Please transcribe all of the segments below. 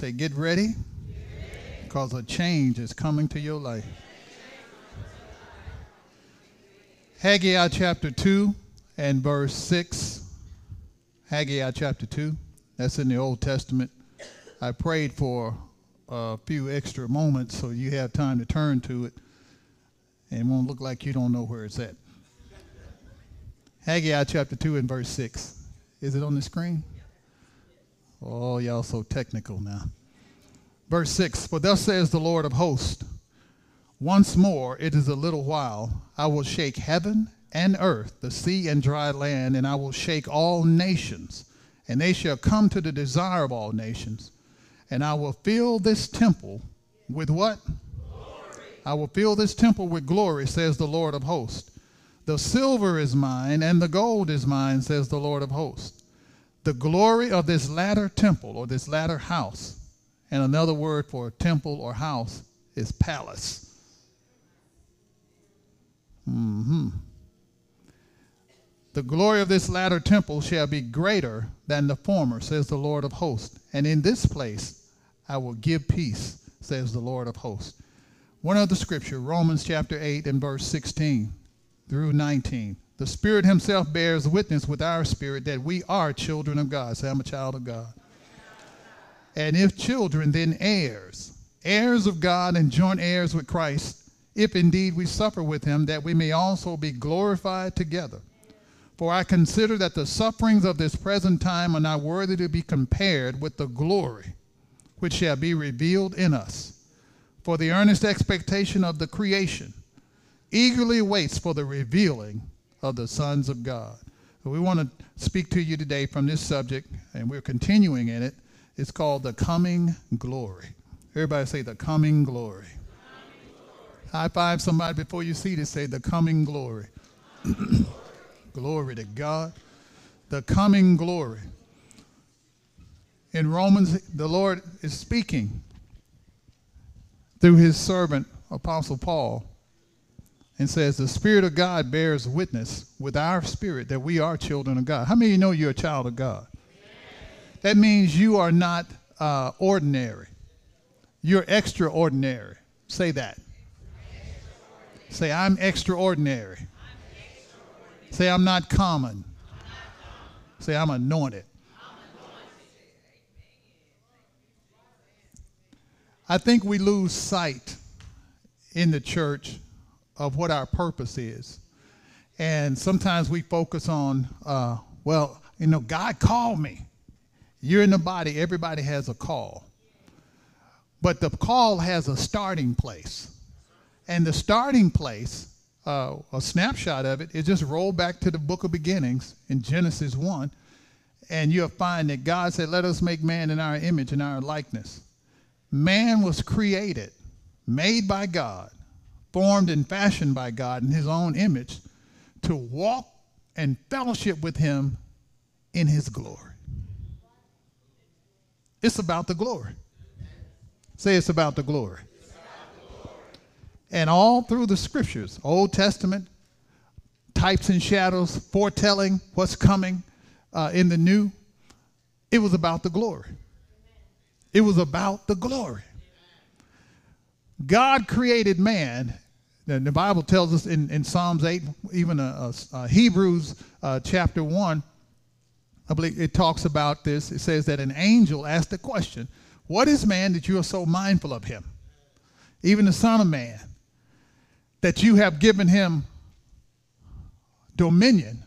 Say, get ready, because a change is coming to your life. Haggai chapter 2 and verse 6. Haggai chapter 2. That's in the Old Testament. I prayed for a few extra moments so you have time to turn to it and it won't look like you don't know where it's at. Haggai chapter 2 and verse 6. Is it on the screen? Oh, y'all so technical now. Verse 6 For thus says the Lord of hosts, once more it is a little while, I will shake heaven and earth, the sea and dry land, and I will shake all nations, and they shall come to the desire of all nations. And I will fill this temple with what? Glory. I will fill this temple with glory, says the Lord of hosts. The silver is mine, and the gold is mine, says the Lord of hosts the glory of this latter temple or this latter house. And another word for temple or house is palace. Mm-hmm. The glory of this latter temple shall be greater than the former, says the Lord of hosts. And in this place I will give peace, says the Lord of hosts. One other scripture, Romans chapter 8 and verse 16 through 19. The Spirit Himself bears witness with our spirit that we are children of God. Say, I'm a child of God. And if children, then heirs, heirs of God and joint heirs with Christ, if indeed we suffer with Him, that we may also be glorified together. For I consider that the sufferings of this present time are not worthy to be compared with the glory which shall be revealed in us. For the earnest expectation of the creation eagerly waits for the revealing of the sons of God. So we want to speak to you today from this subject, and we're continuing in it. It's called the coming glory. Everybody say the coming glory. Coming glory. High five somebody before you see this. Say the coming glory. Coming glory to God. The coming glory. In Romans, the Lord is speaking through his servant, Apostle Paul, and says, The Spirit of God bears witness with our spirit that we are children of God. How many of you know you're a child of God? That means you are not uh, ordinary, you're extraordinary. Say that. Say, I'm extraordinary. I'm extraordinary. Say, I'm not common. I'm not common. Say, I'm anointed. I think we lose sight in the church of what our purpose is. And sometimes we focus on, uh, well, you know, God called me. You're in the body, everybody has a call. But the call has a starting place. And the starting place, uh, a snapshot of it, is just roll back to the book of beginnings in Genesis 1, and you'll find that God said, Let us make man in our image and our likeness. Man was created, made by God formed and fashioned by God in his own image to walk and fellowship with him in his glory. It's about the glory. Say it's about the glory. And all through the scriptures, Old Testament, types and shadows, foretelling what's coming uh, in the new, it was about the glory. It was about the glory. God created man. And the Bible tells us in, in Psalms 8, even uh, uh, uh, Hebrews uh, chapter 1, I believe it talks about this. It says that an angel asked the question, What is man that you are so mindful of him? Even the Son of Man, that you have given him dominion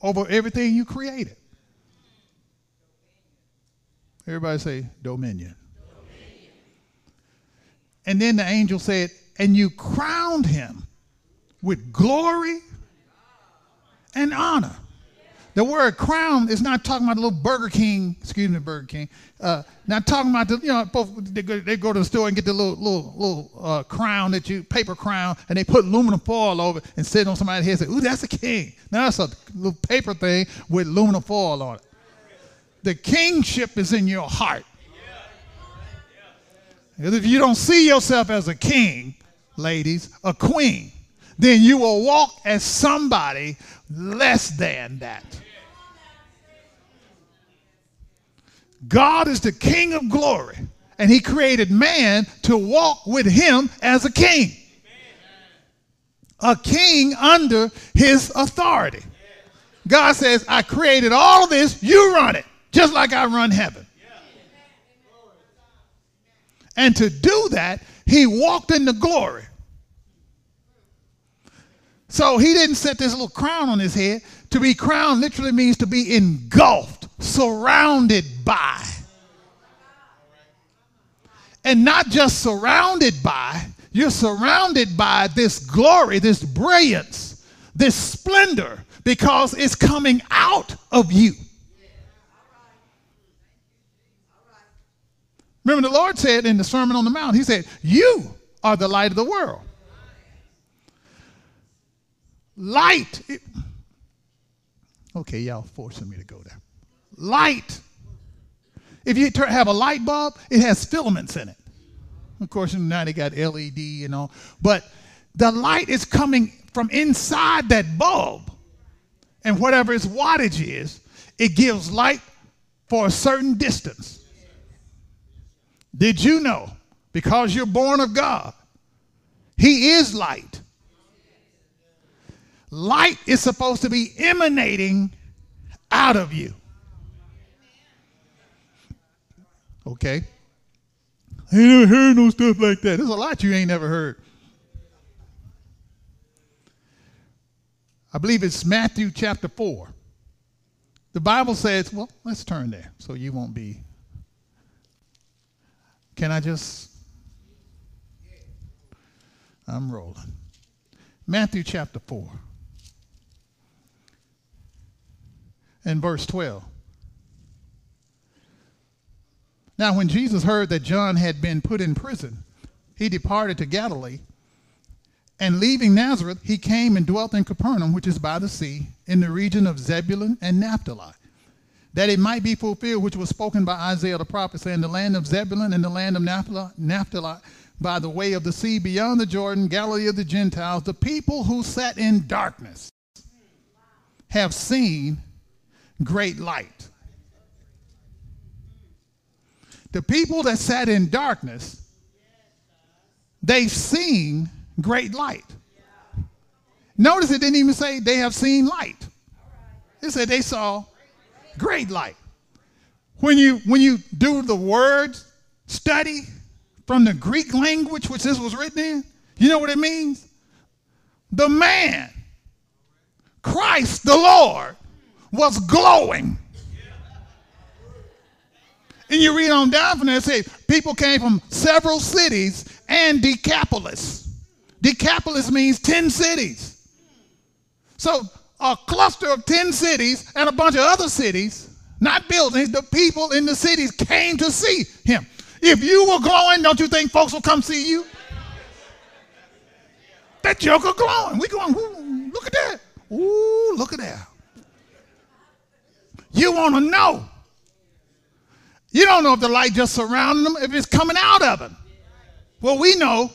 over everything you created. Everybody say dominion. And then the angel said, And you crowned him with glory and honor. The word crown is not talking about the little Burger King, excuse me, Burger King. Uh, not talking about the, you know, they, go, they go to the store and get the little little little uh, crown that you paper crown, and they put aluminum foil over it and sit on somebody's head and say, "Ooh, that's a king." Now that's a little paper thing with aluminum foil on it. The kingship is in your heart. Because if you don't see yourself as a king, ladies, a queen, then you will walk as somebody less than that. God is the King of glory, and He created man to walk with Him as a king. A king under His authority. God says, I created all of this, you run it, just like I run heaven. And to do that, He walked in the glory. So he didn't set this little crown on his head. To be crowned literally means to be engulfed, surrounded by. And not just surrounded by, you're surrounded by this glory, this brilliance, this splendor, because it's coming out of you. Remember, the Lord said in the Sermon on the Mount, He said, You are the light of the world. Light. Okay, y'all forcing me to go there. Light. If you have a light bulb, it has filaments in it. Of course, now they got LED and all, but the light is coming from inside that bulb. And whatever its wattage is, it gives light for a certain distance. Did you know? Because you're born of God, He is light. Light is supposed to be emanating out of you. Okay? I ain't never heard no stuff like that. There's a lot you ain't never heard. I believe it's Matthew chapter 4. The Bible says, well, let's turn there so you won't be. Can I just? I'm rolling. Matthew chapter 4. and verse 12. Now, when Jesus heard that John had been put in prison, he departed to Galilee. And leaving Nazareth, he came and dwelt in Capernaum, which is by the sea, in the region of Zebulun and Naphtali, that it might be fulfilled which was spoken by Isaiah the prophet, saying, The land of Zebulun and the land of Naphtali, by the way of the sea beyond the Jordan, Galilee of the Gentiles, the people who sat in darkness have seen great light. The people that sat in darkness, they've seen great light. Notice it didn't even say they have seen light. It said they saw great light. When you when you do the word study from the Greek language which this was written in, you know what it means? The man, Christ the Lord, was glowing. And you read on down from there, it says people came from several cities and Decapolis. Decapolis means 10 cities. So a cluster of 10 cities and a bunch of other cities, not buildings, the people in the cities came to see him. If you were glowing, don't you think folks will come see you? That joker glowing. We going, look at that. Ooh, look at that. You want to know. You don't know if the light just surrounding them, if it's coming out of them. Well, we know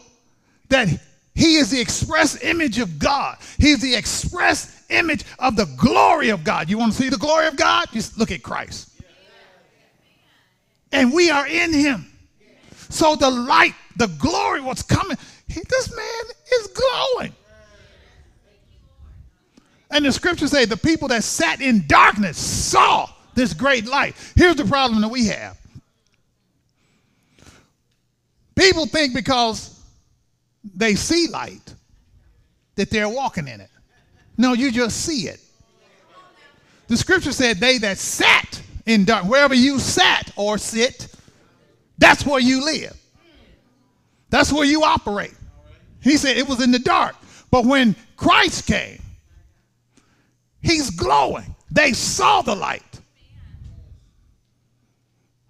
that he is the express image of God. He's the express image of the glory of God. You want to see the glory of God? Just look at Christ. And we are in him. So the light, the glory, what's coming, he, this man is glowing. And the scriptures say the people that sat in darkness saw this great light. Here's the problem that we have. People think because they see light that they're walking in it. No, you just see it. The scripture said they that sat in dark, wherever you sat or sit, that's where you live. That's where you operate. He said it was in the dark. But when Christ came, he's glowing. They saw the light.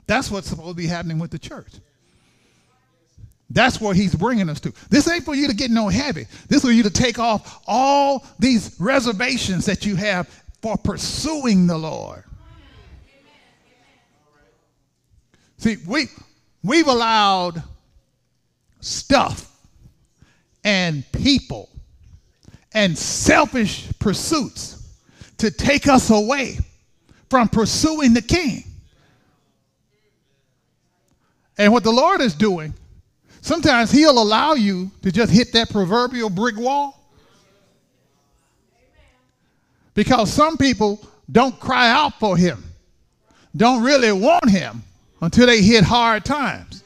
That's what's supposed to be happening with the church. That's where he's bringing us to. This ain't for you to get no heavy. This is for you to take off all these reservations that you have for pursuing the Lord. See, we, we've allowed stuff and people and selfish pursuits to take us away from pursuing the King. And what the Lord is doing, sometimes He'll allow you to just hit that proverbial brick wall. Because some people don't cry out for Him, don't really want Him until they hit hard times.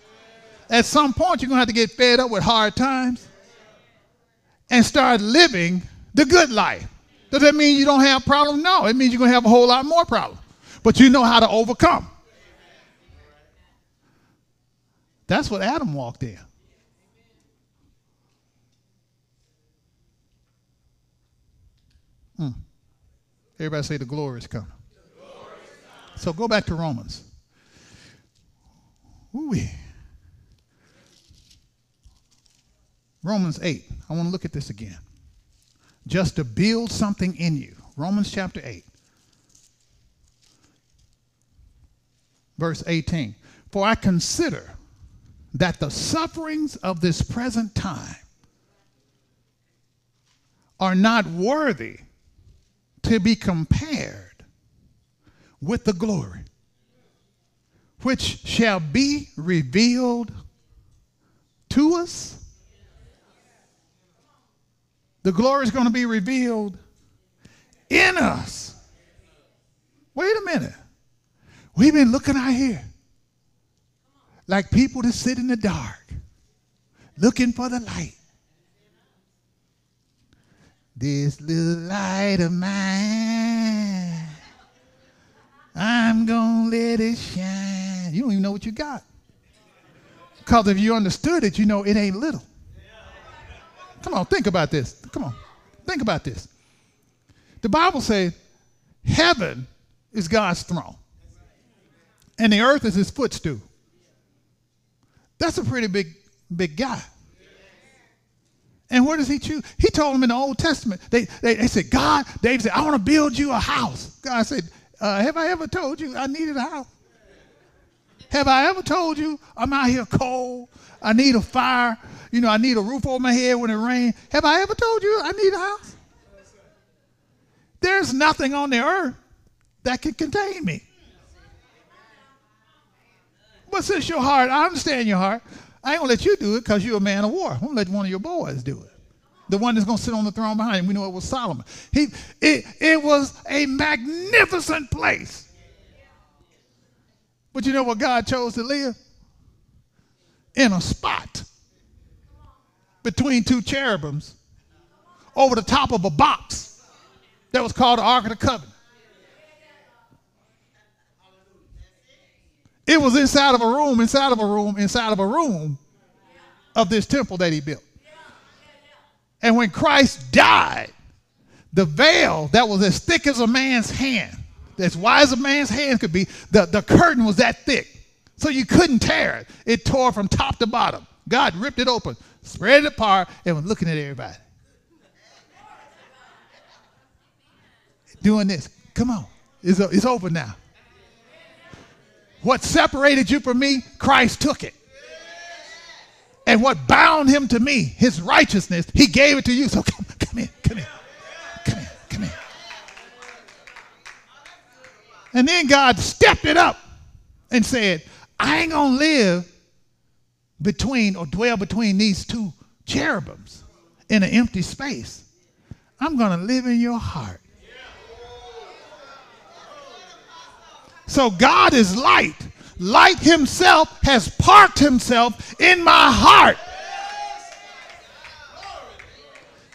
At some point, you're going to have to get fed up with hard times and start living the good life. Does that mean you don't have problems? No, it means you're going to have a whole lot more problems. But you know how to overcome. That's what Adam walked in. Hmm. Everybody say the glory is coming. So go back to Romans. Ooh. Romans 8. I want to look at this again. Just to build something in you. Romans chapter 8. Verse 18. For I consider that the sufferings of this present time are not worthy to be compared with the glory which shall be revealed to us. The glory is going to be revealed in us. Wait a minute. We've been looking out here like people that sit in the dark, looking for the light. This little light of mine, I'm going to let it shine. You don't even know what you got. Because if you understood it, you know it ain't little. Come on, think about this. Come on, think about this. The Bible says heaven is God's throne, and the earth is his footstool. That's a pretty big, big guy. And where does he choose? He told them in the Old Testament. They, they, they said, God, David said, I want to build you a house. God said, uh, Have I ever told you I needed a house? Have I ever told you I'm out here cold? I need a fire. You know, I need a roof over my head when it rains. Have I ever told you I need a house? There's nothing on the earth that can contain me. But since your heart, I understand your heart. I ain't gonna let you do it because you're a man of war. I'm gonna let one of your boys do it. The one that's gonna sit on the throne behind him. We know it was Solomon. He it, it was a magnificent place. But you know what God chose to live? In a spot between two cherubims over the top of a box that was called the Ark of the Covenant. It was inside of a room, inside of a room, inside of a room of this temple that he built. And when Christ died, the veil that was as thick as a man's hand, as wide as a man's hand could be, the, the curtain was that thick. So you couldn't tear it. It tore from top to bottom. God ripped it open, spread it apart, and was looking at everybody. Doing this. Come on. It's, it's over now. What separated you from me, Christ took it. And what bound him to me, his righteousness, he gave it to you. So come, come in, come in, come in, come in. And then God stepped it up and said, I ain't going to live between or dwell between these two cherubims in an empty space. I'm going to live in your heart. So God is light. Light himself has parked himself in my heart.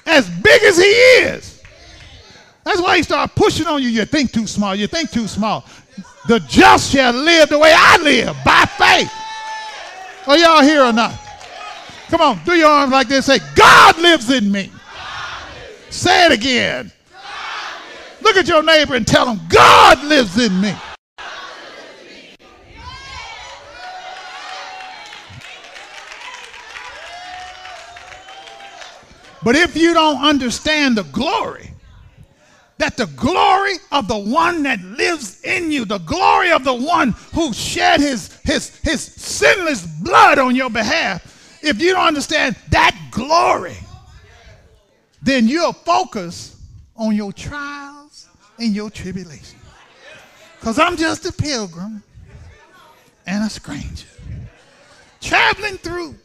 As big as he is. That's why he started pushing on you. You think too small. You think too small. The just shall live the way I live by faith. Are y'all here or not? Come on, do your arms like this. Say, God lives in me. Say it again. Look at your neighbor and tell him, God lives in me. But if you don't understand the glory, that the glory of the one that lives in you, the glory of the one who shed his, his, his sinless blood on your behalf, if you don't understand that glory, then you'll focus on your trials and your tribulation. Because I'm just a pilgrim and a stranger traveling through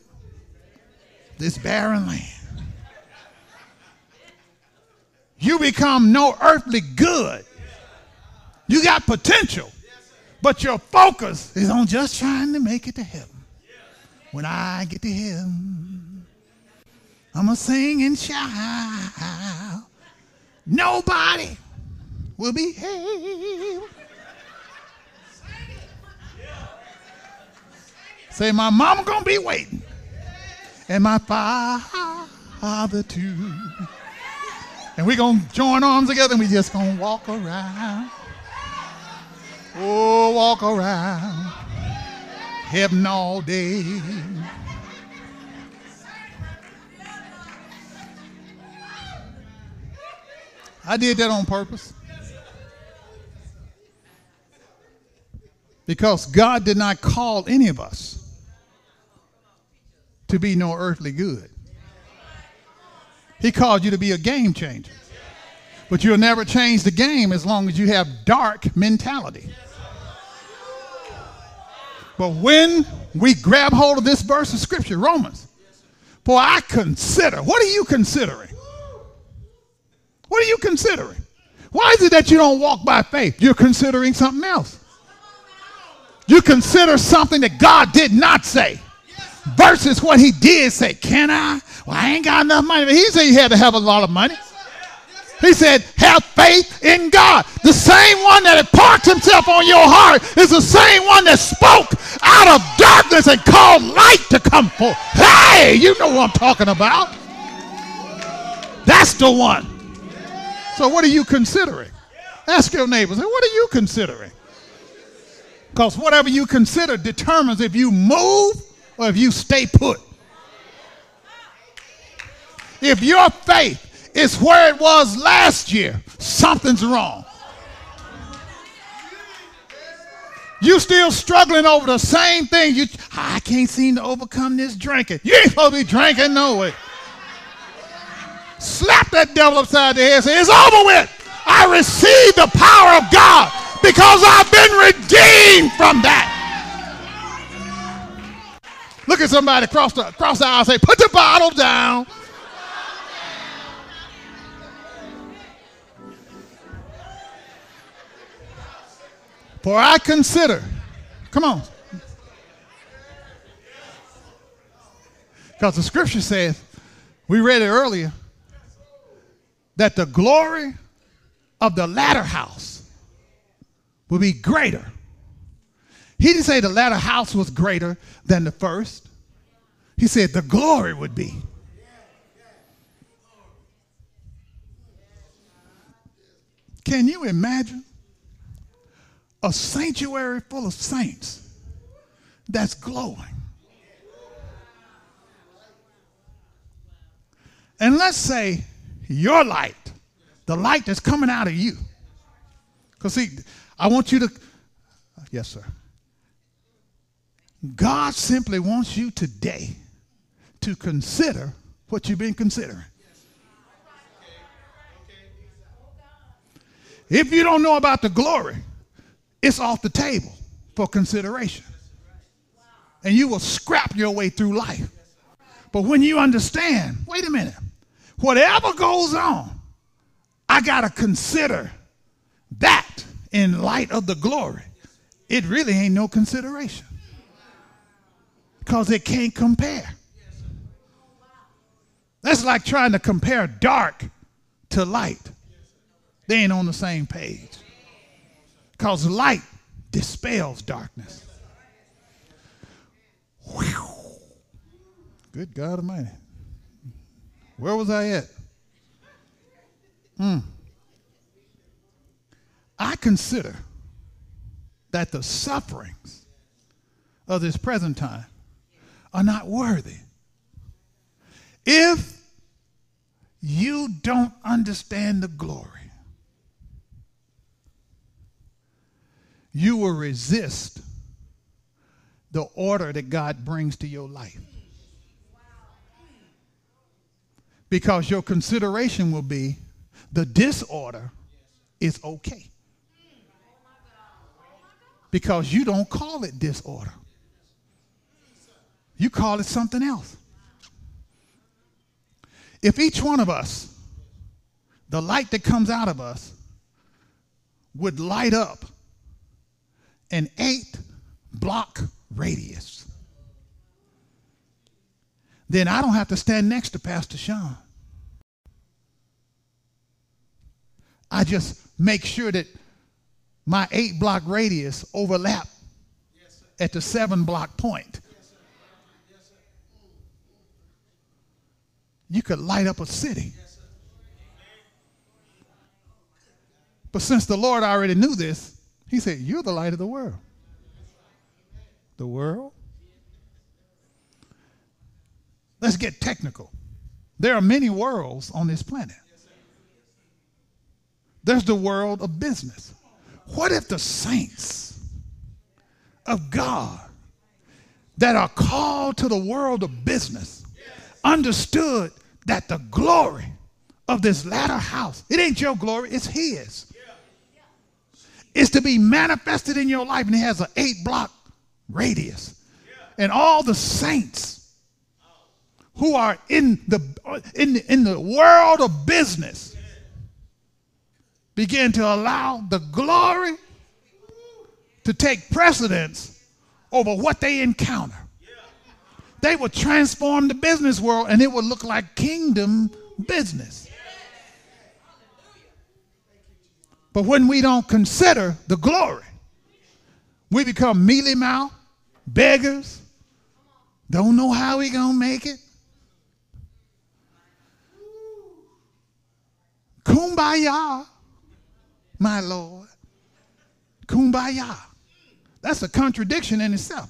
this barren land. You become no earthly good. You got potential, but your focus is on just trying to make it to heaven. When I get to heaven, I'm going to sing and shout. Nobody will be held. Say, my mama gonna be waiting, and my father too. And we're going to join arms together and we just going to walk around. Oh, walk around heaven all day. I did that on purpose. Because God did not call any of us to be no earthly good. He called you to be a game changer. But you'll never change the game as long as you have dark mentality. But when we grab hold of this verse of scripture, Romans, for I consider, what are you considering? What are you considering? Why is it that you don't walk by faith? You're considering something else. You consider something that God did not say versus what he did say. Can I? Well, I ain't got enough money. He said you had to have a lot of money. He said, have faith in God. The same one that had parked himself on your heart is the same one that spoke out of darkness and called light to come forth. Hey, you know what I'm talking about. That's the one. So what are you considering? Ask your neighbors, what are you considering? Because whatever you consider determines if you move or if you stay put. If your faith is where it was last year, something's wrong. You still struggling over the same thing. You, I can't seem to overcome this drinking. You ain't supposed to be drinking no way. Slap that devil upside the head and say, it's over with. I received the power of God because I've been redeemed from that. Look at somebody across the, across the aisle say, put the bottle down. For I consider, come on. Because the scripture says, we read it earlier, that the glory of the latter house will be greater. He didn't say the latter house was greater than the first. He said the glory would be. Can you imagine a sanctuary full of saints that's glowing. And let's say your light, the light that's coming out of you. Because, see, I want you to, yes, sir. God simply wants you today to consider what you've been considering. If you don't know about the glory, it's off the table for consideration. And you will scrap your way through life. But when you understand, wait a minute, whatever goes on, I got to consider that in light of the glory. It really ain't no consideration because it can't compare. That's like trying to compare dark to light. They ain't on the same page. Because light dispels darkness. Whew. Good God Almighty. Where was I at? Hmm. consider that the sufferings of this present time are not worthy. If you don't understand the glory, you will resist the order that God brings to your life. Because your consideration will be the disorder is okay. Because you don't call it disorder, you call it something else. If each one of us, the light that comes out of us, would light up an eight block radius, then I don't have to stand next to Pastor Sean. I just make sure that my eight block radius overlap at the seven block point. You could light up a city. But since the Lord already knew this, he said, You're the light of the world. The world? Let's get technical. There are many worlds on this planet. There's the world of business. What if the saints of God that are called to the world of business understood that the glory of this latter house, it ain't your glory, it's His, is to be manifested in your life, and it has an eight block radius. And all the saints who are in the, in, in the world of business begin to allow the glory to take precedence over what they encounter. They will transform the business world and it will look like kingdom business. But when we don't consider the glory, we become mealy mouth, beggars, don't know how we gonna make it. Kumbaya my Lord. Kumbaya. That's a contradiction in itself.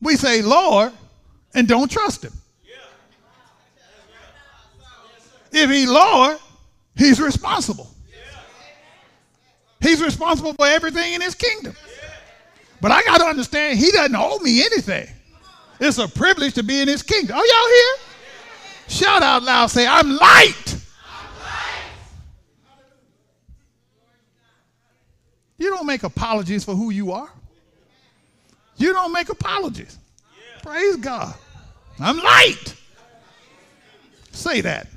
We say Lord and don't trust him. If he Lord, he's responsible. He's responsible for everything in his kingdom. But I got to understand, he doesn't owe me anything. It's a privilege to be in his kingdom. Are y'all here? Shout out loud, say, I'm light. You don't make apologies for who you are. You don't make apologies. Praise God. I'm light. Say that.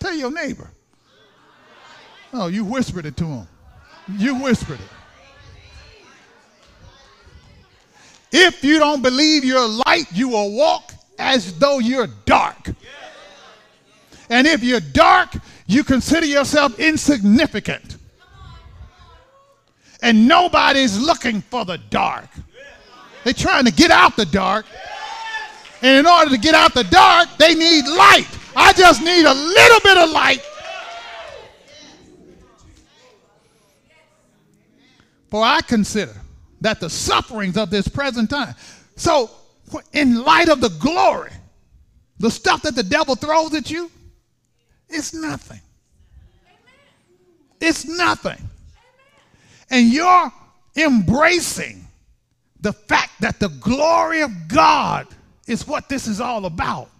Tell your neighbor. Oh, you whispered it to him. You whispered it. If you don't believe you're light, you will walk as though you're dark. And if you're dark, you consider yourself insignificant and nobody's looking for the dark. They're trying to get out the dark. And in order to get out the dark, they need light. I just need a little bit of light. For I consider that the sufferings of this present time. So, in light of the glory, the stuff that the devil throws at you, it's nothing. It's nothing and you're embracing the fact that the glory of God is what this is all about,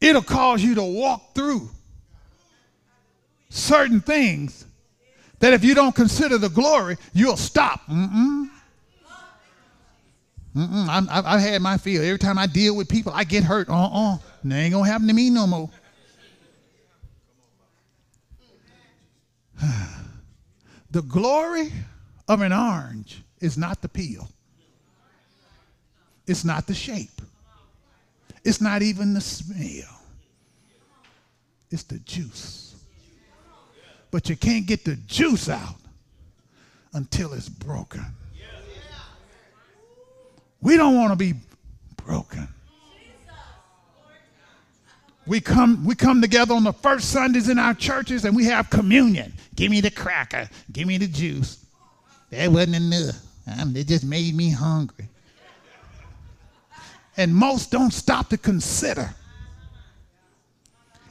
it'll cause you to walk through certain things that if you don't consider the glory, you'll stop. Mm-mm. Mm-mm. i have had my feel. Every time I deal with people, I get hurt. Uh-uh. It ain't going to happen to me no more. the glory of an orange is not the peel. It's not the shape. It's not even the smell. It's the juice. But you can't get the juice out until it's broken. We don't want to be broken. We come, we come together on the first Sundays in our churches and we have communion. Give me the cracker. Give me the juice. That wasn't enough. Um, it just made me hungry. And most don't stop to consider.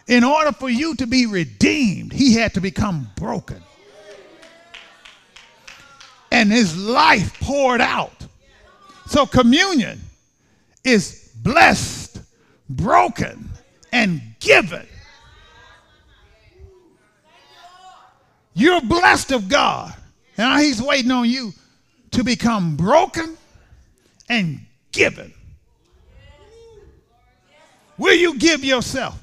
In order for you to be redeemed, he had to become broken. And his life poured out. So communion is blessed, broken, and given. You're blessed of God. Now he's waiting on you to become broken and given. Will you give yourself?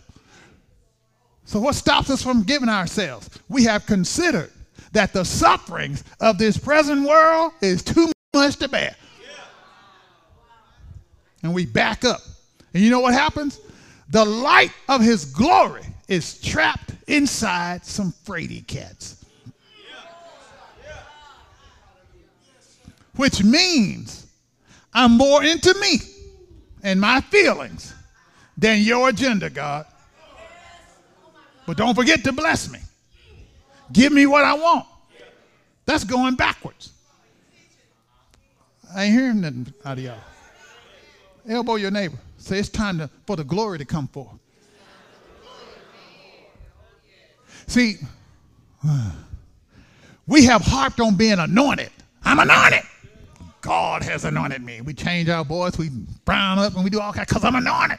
So, what stops us from giving ourselves? We have considered that the sufferings of this present world is too much to bear. And we back up. And you know what happens? The light of his glory is trapped inside some fraidy cats. Which means I'm more into me and my feelings than your agenda, God. But don't forget to bless me. Give me what I want. That's going backwards. I ain't hearing nothing out of y'all. Elbow your neighbor. Say it's time to, for the glory to come forth. See, we have harped on being anointed. I'm anointed. God has anointed me. We change our voice, we brown up, and we do all kinds because I'm anointed.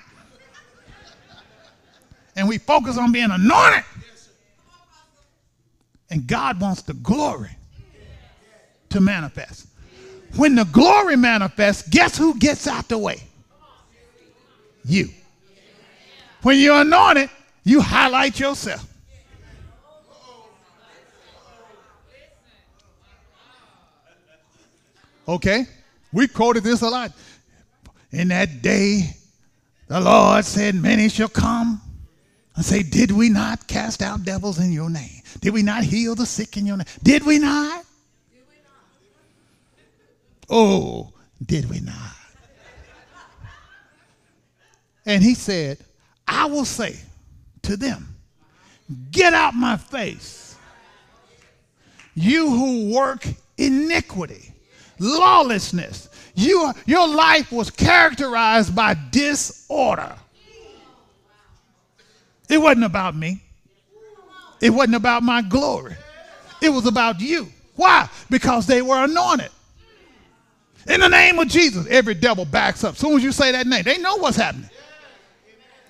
And we focus on being anointed. And God wants the glory to manifest. When the glory manifests, guess who gets out the way? You. When you're anointed, you highlight yourself. Okay? We quoted this a lot. In that day, the Lord said, Many shall come and say, Did we not cast out devils in your name? Did we not heal the sick in your name? Did we not? Did we not? Oh, did we not? And he said, I will say to them, Get out my face, you who work iniquity, lawlessness. You, your life was characterized by disorder. It wasn't about me. It wasn't about my glory. It was about you. Why? Because they were anointed. In the name of Jesus, every devil backs up. As soon as you say that name, they know what's happening.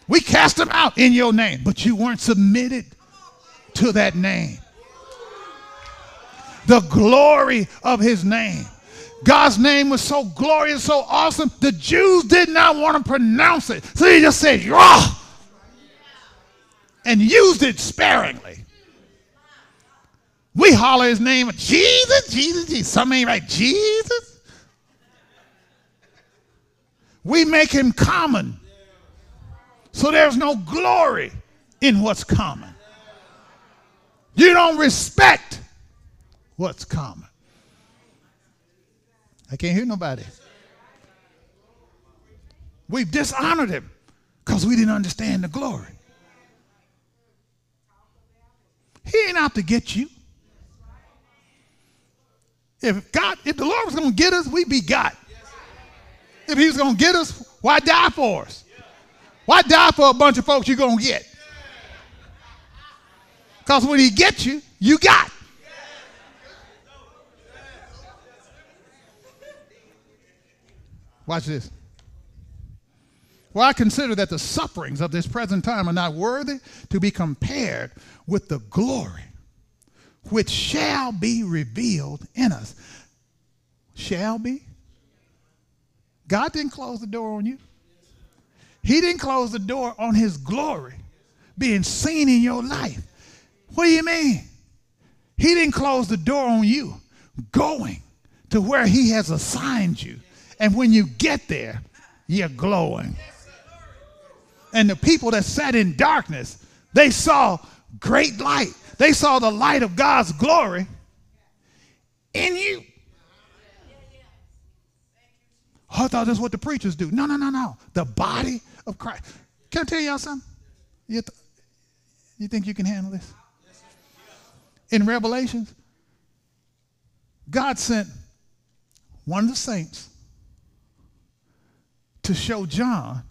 We cast them out in your name, but you weren't submitted to that name. The glory of his name. God's name was so glorious, so awesome, the Jews did not want to pronounce it. So he just said, Yah, and used it sparingly. We holler his name, Jesus, Jesus, Jesus. Some ain't right, Jesus. We make him common. So there's no glory in what's common. You don't respect what's common. I can't hear nobody. We've dishonored him because we didn't understand the glory. He ain't out to get you. If God, if the Lord was going to get us, we'd be got. If he was going to get us, why die for us? Why die for a bunch of folks you're going to get? Because when he gets you, you got. Watch this. Well, I consider that the sufferings of this present time are not worthy to be compared with the glory which shall be revealed in us. Shall be? God didn't close the door on you. He didn't close the door on his glory being seen in your life. What do you mean? He didn't close the door on you going to where he has assigned you. And when you get there, you're glowing. And the people that sat in darkness, they saw great light. They saw the light of God's glory in you. I thought that's what the preachers do. No, no, no, no. The body of Christ. Can I tell y'all something? You, th- you think you can handle this? In Revelations, God sent one of the saints to show John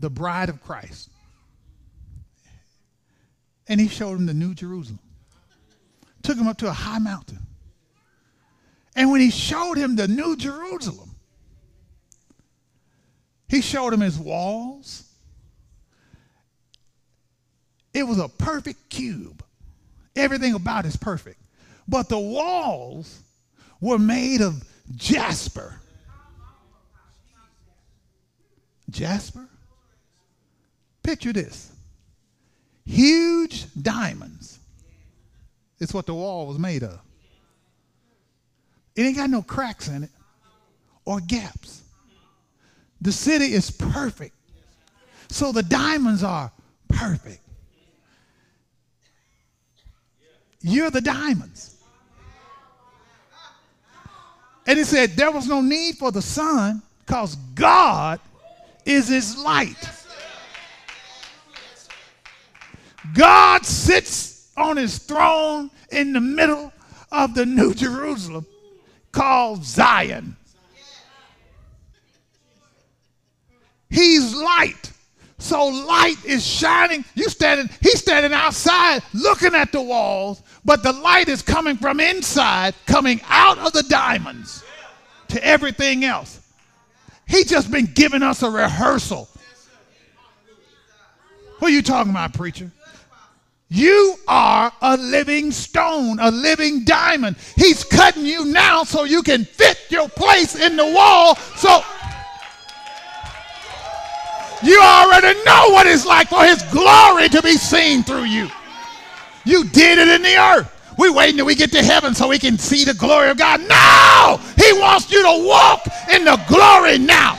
the bride of Christ. And he showed him the New Jerusalem. Took him up to a high mountain. And when he showed him the New Jerusalem, he showed him his walls. It was a perfect cube. Everything about is perfect. But the walls were made of jasper. Jasper? Picture this huge diamonds. It's what the wall was made of. It ain't got no cracks in it or gaps. The city is perfect. So the diamonds are perfect. You're the diamonds. And he said there was no need for the sun because God is his light. God sits on his throne in the middle of the New Jerusalem called Zion. He's light. So light is shining. You standing, he's standing outside looking at the walls, but the light is coming from inside, coming out of the diamonds to everything else. He just been giving us a rehearsal. Who are you talking about, preacher? You are a living stone, a living diamond. He's cutting you now so you can fit your place in the wall. So you already know what it's like for his glory to be seen through you. You did it in the earth. We waiting till we get to heaven so we can see the glory of God. No! He wants you to walk in the glory now.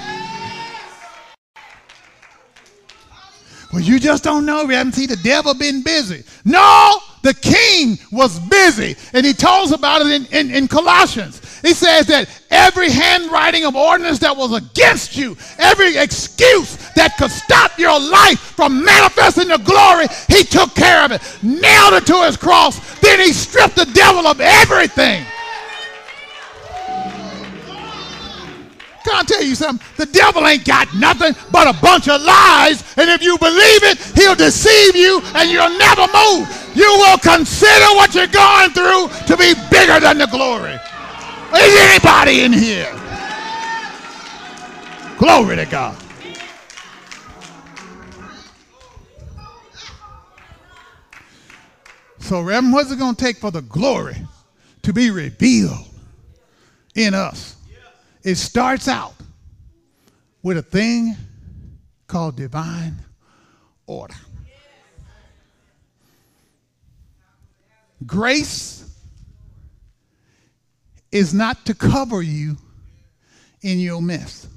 Well, you just don't know. We haven't seen the devil been busy. No, the king was busy. And he tells about it in, in, in, Colossians. He says that every handwriting of ordinance that was against you, every excuse that could stop your life from manifesting the glory, he took care of it, nailed it to his cross. Then he stripped the devil of everything. Can I tell you something? The devil ain't got nothing but a bunch of lies. And if you believe it, he'll deceive you and you'll never move. You will consider what you're going through to be bigger than the glory. Is anybody in here? Glory to God. So, Reverend, what's it going to take for the glory to be revealed in us? It starts out with a thing called divine order. Grace is not to cover you in your mess.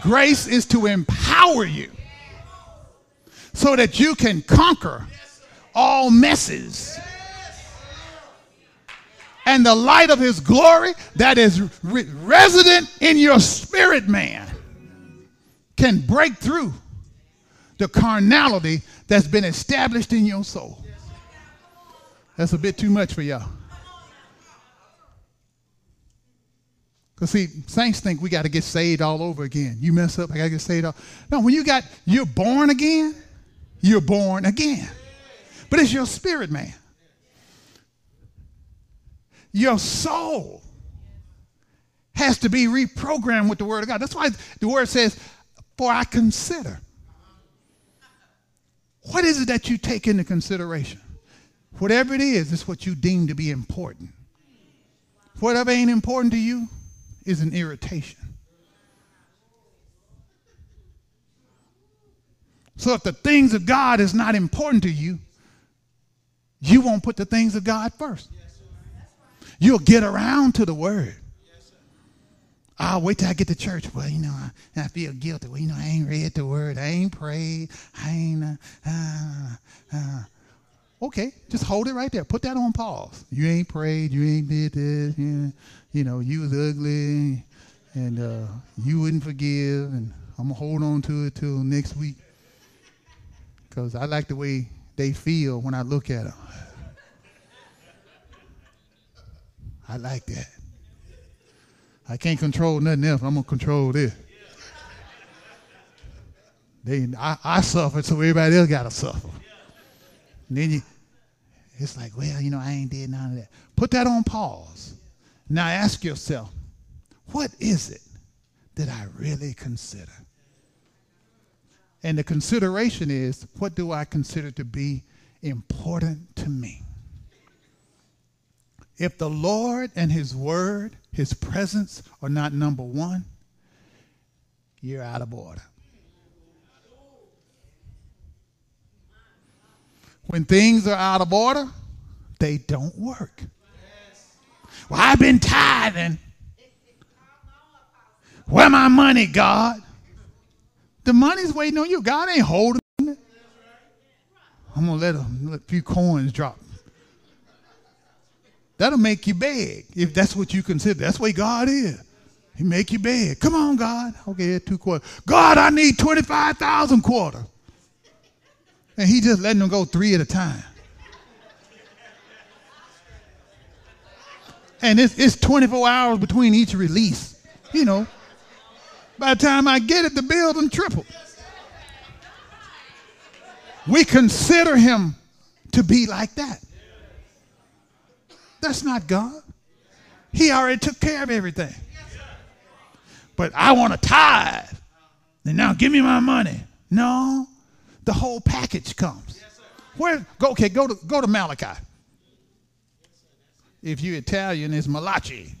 Grace is to empower you so that you can conquer all messes and the light of his glory that is re- resident in your spirit man can break through the carnality that's been established in your soul. That's a bit too much for y'all. Because see, saints think we got to get saved all over again. You mess up, I got to get saved all. No, when you got, you're born again, you're born again. But it's your spirit man your soul has to be reprogrammed with the Word of God. That's why the Word says, For I consider. What is it that you take into consideration? Whatever it is, it's what you deem to be important. Whatever ain't important to you is an irritation. So if the things of God is not important to you, you won't put the things of God first. You'll get around to the word. I'll wait till I get to church. Well, you know, I, I, feel guilty. Well, you know, I ain't read the word. I ain't prayed. I ain't. Uh, uh, uh. Okay, just hold it right there. Put that on pause. You ain't prayed. You ain't did this. You, you know, you was ugly, and uh, you wouldn't forgive. And I'm to hold on to it till next week because I like the way they feel when I look at them. I like that. I can't control nothing else. I'm to control this. They, I, I suffered, so everybody else got to suffer. And then you, it's like, well, you know, I ain't did none of that. Put that on pause. Now ask yourself, what is it that I really consider? And the consideration is, what do I consider to be important to me? If the Lord and His Word, His presence are not number one, you're out of order. When things are out of order, they don't work. Well, I've been tithing. Where my money, God? The money's waiting on you. God ain't holding it. I'm gonna let a, let a few coins drop. That'll make you beg if that's what you consider. That's the way God is. He make you beg. Come on, God. Okay, two quarters. God, I need twenty-five thousand quarter. And he just letting them go three at a time. And it's, it's 24 hours between each release. You know, by the time I get it, the bill tripled. We consider him to be like that. That's not God. He already took care of everything. But I want to tithe. And now give me my money. No, the whole package comes. Where go okay, go to go to Malachi. If you're Italian, it's Malachi.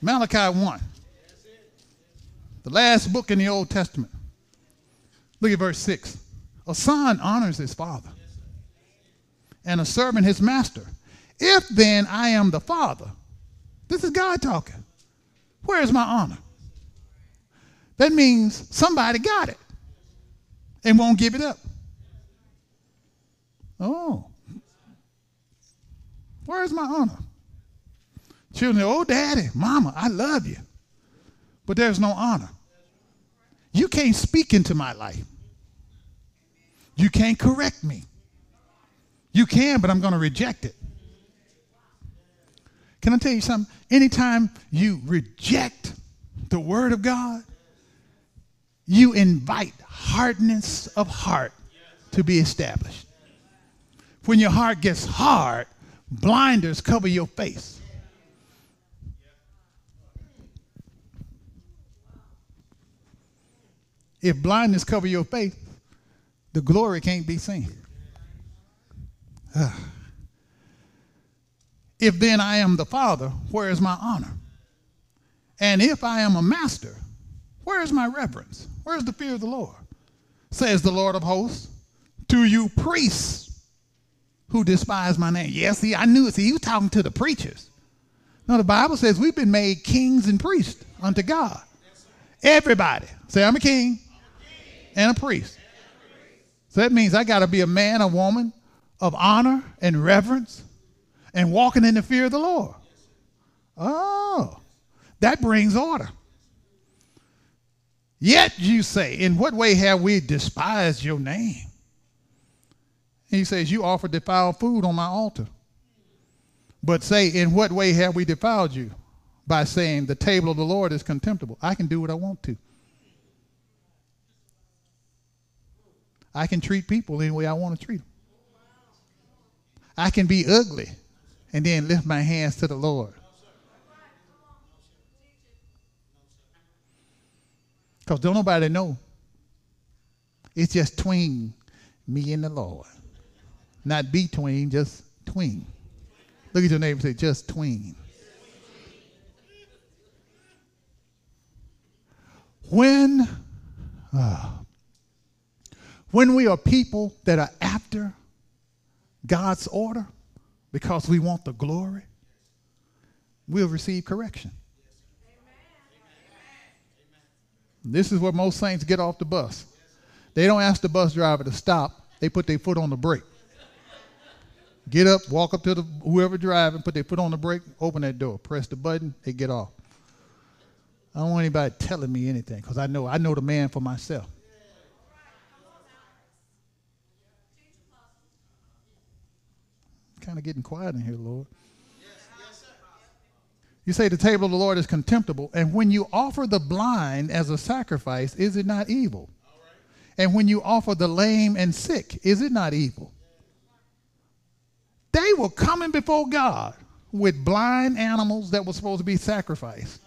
Malachi 1. The last book in the Old Testament. Look at verse 6. A son honors his father, and a servant his master. If then I am the father, this is God talking. Where is my honor? That means somebody got it and won't give it up. Oh. Where's my honor? Children, oh, daddy, mama, I love you. But there's no honor. You can't speak into my life. You can't correct me. You can, but I'm going to reject it. Can I tell you something? Anytime you reject the word of God, you invite hardness of heart to be established. When your heart gets hard, blinders cover your face. If blindness cover your face, the glory can't be seen. Ah. If then I am the Father, where is my honor? And if I am a master, where is my reverence? Where's the fear of the Lord? Says the Lord of hosts, to you priests who despise my name. Yes, see, I knew it. See, he was talking to the preachers. No, the Bible says we've been made kings and priests unto God. Everybody. Say, I'm a king and a priest. So that means I got to be a man, a woman of honor and reverence and walking in the fear of the Lord. Oh, that brings order. Yet you say, In what way have we despised your name? he says, You offer defiled food on my altar. But say, In what way have we defiled you? By saying, The table of the Lord is contemptible. I can do what I want to. I can treat people any way I want to treat them. I can be ugly and then lift my hands to the Lord. Because don't nobody know. It's just tween me and the Lord. Not between, just tween. Look at your neighbor and say, just tween. When, uh, when we are people that are after God's order because we want the glory, we'll receive correction. This is where most saints get off the bus. They don't ask the bus driver to stop, they put their foot on the brake. Get up, walk up to the whoever driving, put their foot on the brake, open that door, press the button, they get off. I don't want anybody telling me anything because I know I know the man for myself. Kind of getting quiet in here, Lord. You say the table of the Lord is contemptible, and when you offer the blind as a sacrifice, is it not evil? And when you offer the lame and sick, is it not evil? They were coming before God with blind animals that were supposed to be sacrificed,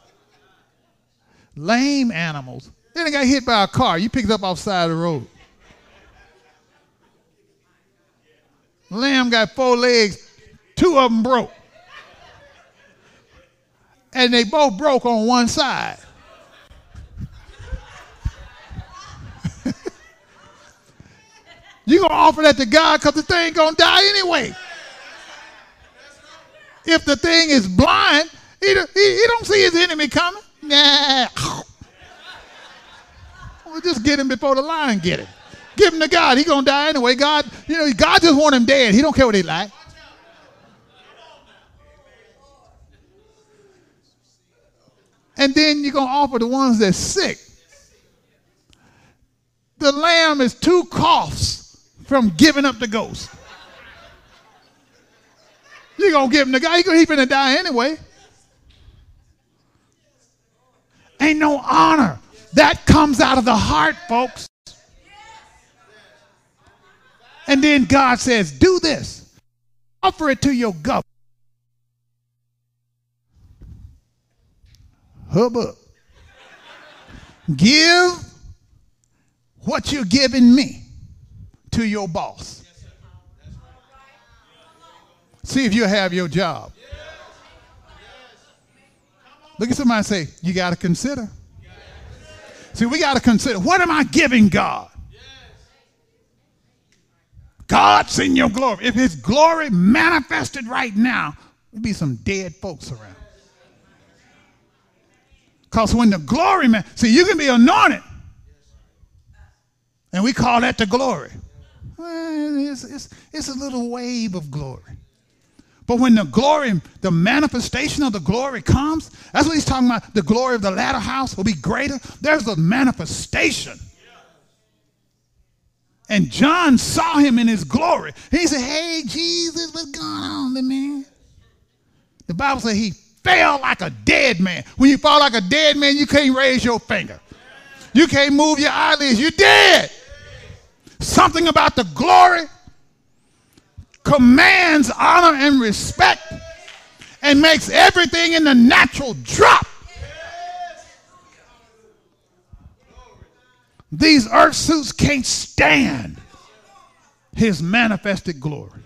lame animals. Then they got hit by a car. You picked up off side of the road. Lamb got four legs, two of them broke and they both broke on one side. You're going to offer that to God because the thing to die anyway. If the thing is blind, he, he, he don't see his enemy coming. Nah. We'll just get him before the lion get him. Give him to God. He to die anyway. God, you know, God just want him dead. He don't care what he like. and then you're to offer the ones that's sick. The lamb is two coughs from giving up the ghost. You're to give him the guy, he's going to die anyway. Ain't no honor. That comes out of the heart, folks. And then God says, Do this. Offer it to your government. hubbub. Give what you're giving me to your boss. See if you have your job. Look at somebody say, You got to consider. See, we got to consider what am I giving God? God's in your glory. If His glory manifested right now, there'd be some dead folks around. Because when the glory man, see, you can be anointed, and we call that the glory. It's, it's, it's a little wave of glory. But when the glory, the manifestation of the glory comes, that's what he's talking about. The glory of the latter house will be greater. There's a manifestation. And John saw him in his glory. He said, Hey, Jesus, what's going on, man? The Bible says he fell like a dead man. When you fall like a dead man, you can't raise your finger. You can't move your eyelids. You're dead. Something about the glory commands honor and respect and makes everything in the natural drop. These earth suits can't stand his manifested glory.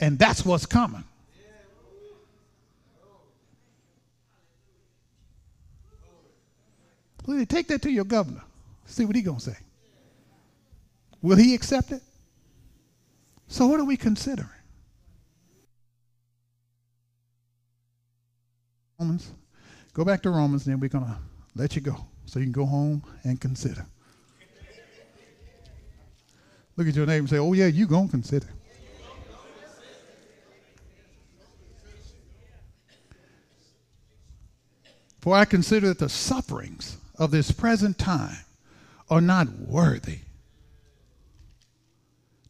And that's what's coming. Please take that to your governor. See what he gonna say. Will he accept it? So what are we considering? Romans. Go back to Romans, and then we're gonna let you go. So you can go home and consider. Look at your neighbor and say, Oh yeah, you're gonna consider. For I consider that the sufferings of this present time are not worthy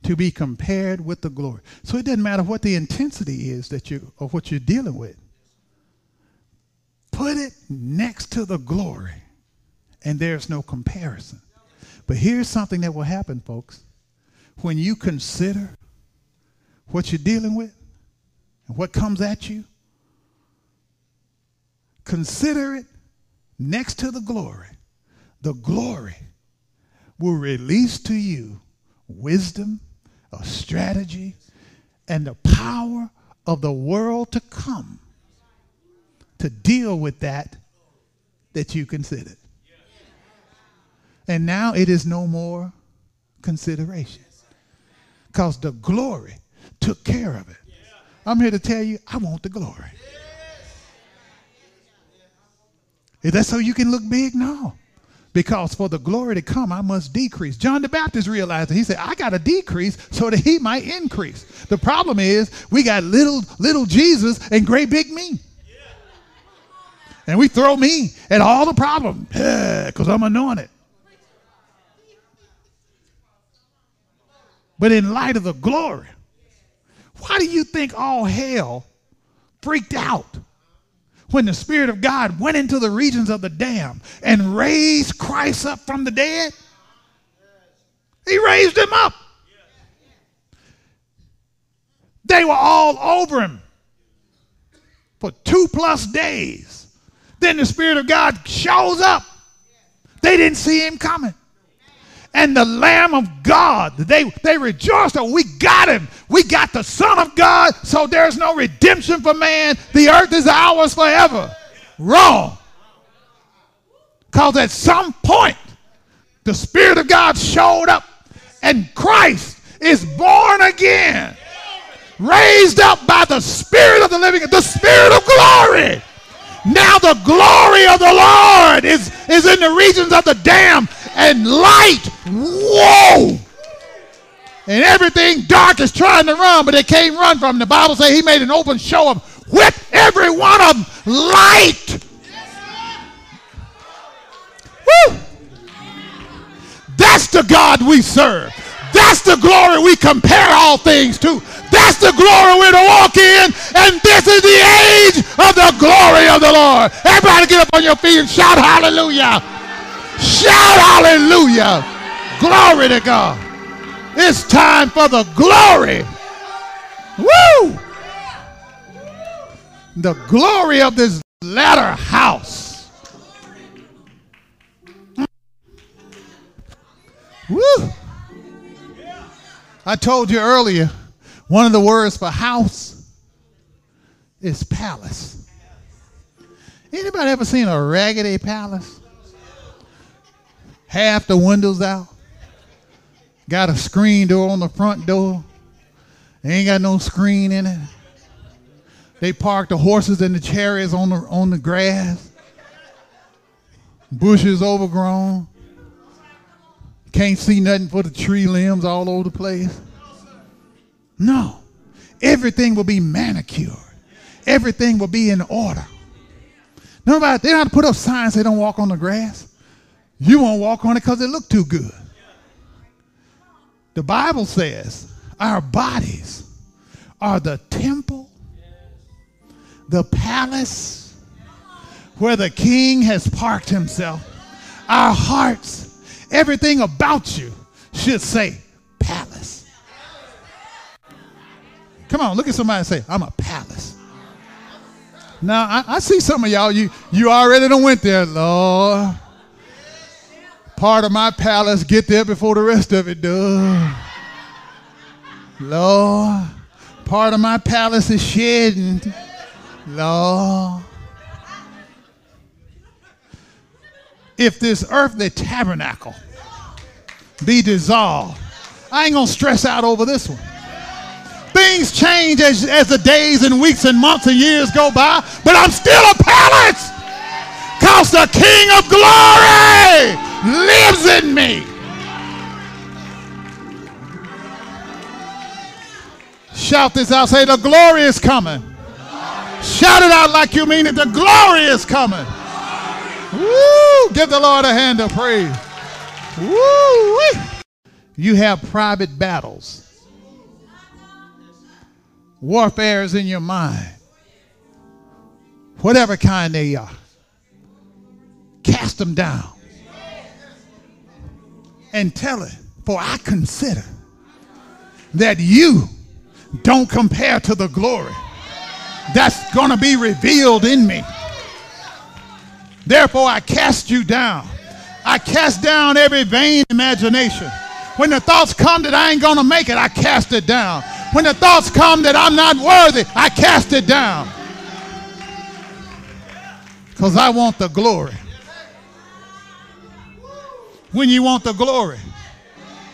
to be compared with the glory. So it doesn't matter what the intensity is that you of what you're dealing with. Put it next to the glory and there's no comparison. But here's something that will happen, folks. When you consider what you're dealing with and what comes at you, consider it next to the glory, the glory will release to you wisdom, a strategy, and the power of the world to come to deal with that that you considered. And now it is no more consideration because the glory took care of it. I'm here to tell you, I want the glory. Is that so you can look big? No. Because for the glory to come, I must decrease. John the Baptist realized it. He said, I got to decrease so that he might increase. The problem is we got little, little Jesus and great big me. And we throw me at all the problems because I'm anointed. But in light of the glory, why do you think all hell freaked out when the Spirit of God went into the regions of the damned and raised Christ up from the dead? He raised him up. They were all over him for two plus days. Then the Spirit of God shows up. They didn't see him coming and the Lamb of God. They, they rejoiced that we got him. We got the Son of God, so there's no redemption for man. The earth is ours forever. Wrong. Because at some point, the Spirit of God showed up, and Christ is born again, raised up by the Spirit of the living, the Spirit of glory. Now the glory of the Lord is, is in the regions of the damned and light. Whoa! And everything dark is trying to run, but they can't run from The Bible says he made an open show of with every one of them light. Woo! That's the God we serve. That's the glory we compare all things to. That's the glory we're to walk in. And this is the age of the glory of the Lord. Everybody get up on your feet and shout hallelujah. Shout hallelujah. Glory to God. It's time for the glory. Woo! The glory of this latter house. Woo! I told you earlier, one of the words for house is palace. Anybody ever seen a raggedy palace? Half the windows out. Got a screen door on the front door. Ain't got no screen in it. They park the horses and the chariots on the on the grass. Bushes overgrown. Can't see nothing for the tree limbs all over the place. No. Everything will be manicured. Everything will be in order. Nobody, they don't have to put up signs they don't walk on the grass. You won't walk on it because it looked too good. The Bible says our bodies are the temple, the palace where the king has parked himself. Our hearts, everything about you should say palace. Come on, look at somebody and say, I'm a palace. Now, I, I see some of y'all, you, you already done went there, Lord part of my palace get there before the rest of it does. Lord, part of my palace is shedding. Lord. If this earthly tabernacle be dissolved, I ain't gonna stress out over this one. Things change as, as the days and weeks and months and years go by, but I'm still a palace. Cause the King of glory lives in me. Shout this out. Say, the glory is coming. Shout it out like you mean it. The glory is coming. Woo! Give the Lord a hand of praise. Woo! You have private battles. Warfare is in your mind. Whatever kind they are. Cast them down and tell it, for I consider that you don't compare to the glory that's going to be revealed in me. Therefore, I cast you down. I cast down every vain imagination. When the thoughts come that I ain't going to make it, I cast it down. When the thoughts come that I'm not worthy, I cast it down. Because I want the glory when you want the glory.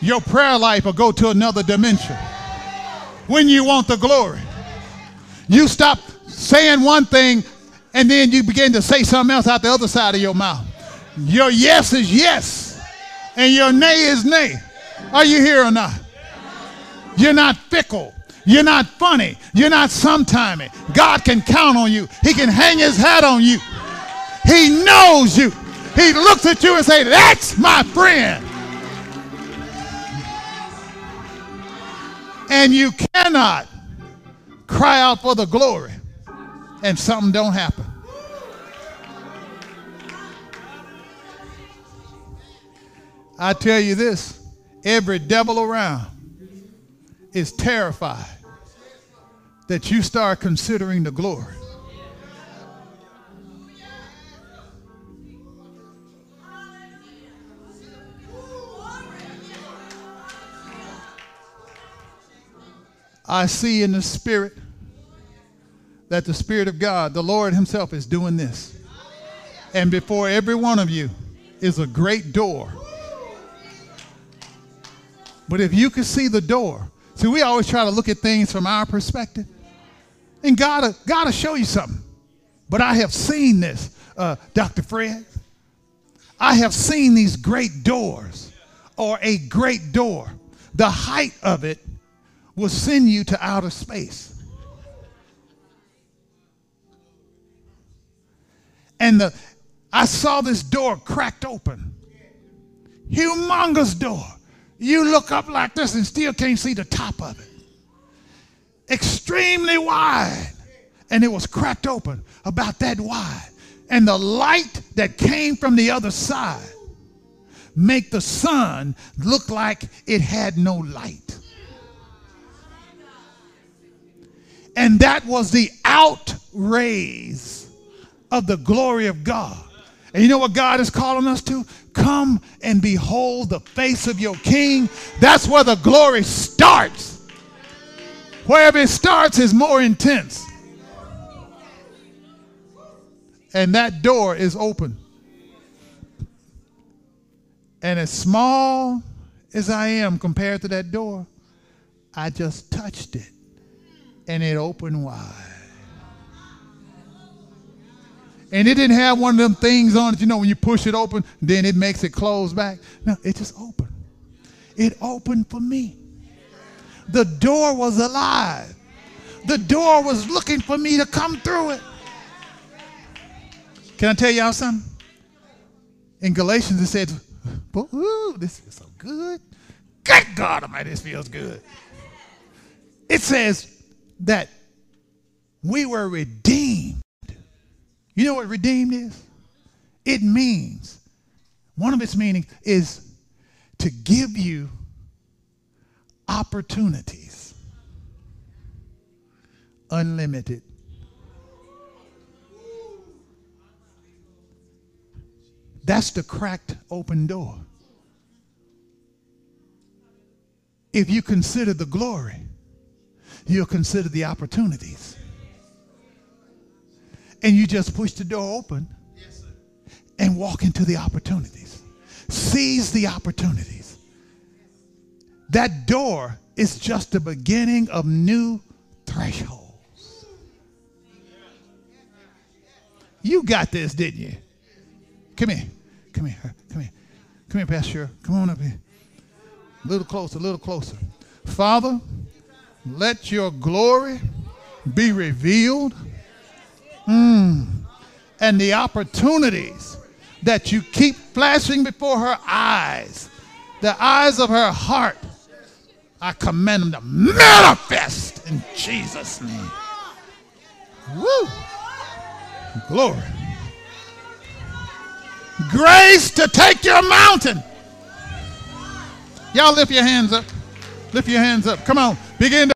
Your prayer life will go to another dimension. When you want the glory, you stop saying one thing and then you begin to say something else out the other side of your mouth. Your yes is yes, and your nay is nay. Are you here or not? You're not fickle. You're not funny. You're not sometimey. God can count on you. He can hang his hat on you. He knows you. He looks at you and say, "That's my friend." And you cannot cry out for the glory and something don't happen. I tell you this, every devil around is terrified that you start considering the glory. I see in the spirit that the Spirit of God, the Lord Himself, is doing this. And before every one of you is a great door. But if you could see the door, see, we always try to look at things from our perspective. And God, God will show you something. But I have seen this, uh, Dr. Fred. I have seen these great doors or a great door. The height of it will send you to outer space. And the, I saw this door cracked open. Humongous door. You look up like this and still can't see the top of it. Extremely wide. And it was cracked open about that wide. And the light that came from the other side make the sun look like it had no light. And that was the out rays of the glory of God. And you know what God is calling us to? Come and behold the face of your king. That's where the glory starts. Wherever it starts is more intense. And that door is open. And as small as I am compared to that door, I just touched it and it opened wide. And it didn't have one of them things on it, you know, when you push it open, then it makes it close back. No, it just opened. It opened for me. The door was alive. The door was looking for me to come through it. Can I tell y'all something? In Galatians, it says, Ooh, this is so good. Good God Almighty, this feels good. It says, that we were redeemed. You know what redeemed is? It means, one of its meanings is to give you opportunities, unlimited. That's the cracked open door. If you consider the glory you'll consider the opportunities. And you just push the door open and walk into the opportunities. Seize the opportunities. That door is just the beginning of new thresholds. You got this, didn't you? Come here. Come here. Come here. Come here, Pastor. Come on up here. A little closer, a little closer. Father, let your glory be revealed. Mm. And the opportunities that you keep flashing before her eyes, the eyes of her heart, I command them to manifest in Jesus' name. Woo! Glory. Grace to take your mountain. Y'all lift your hands up. Lift your hands up. Come on. Begin to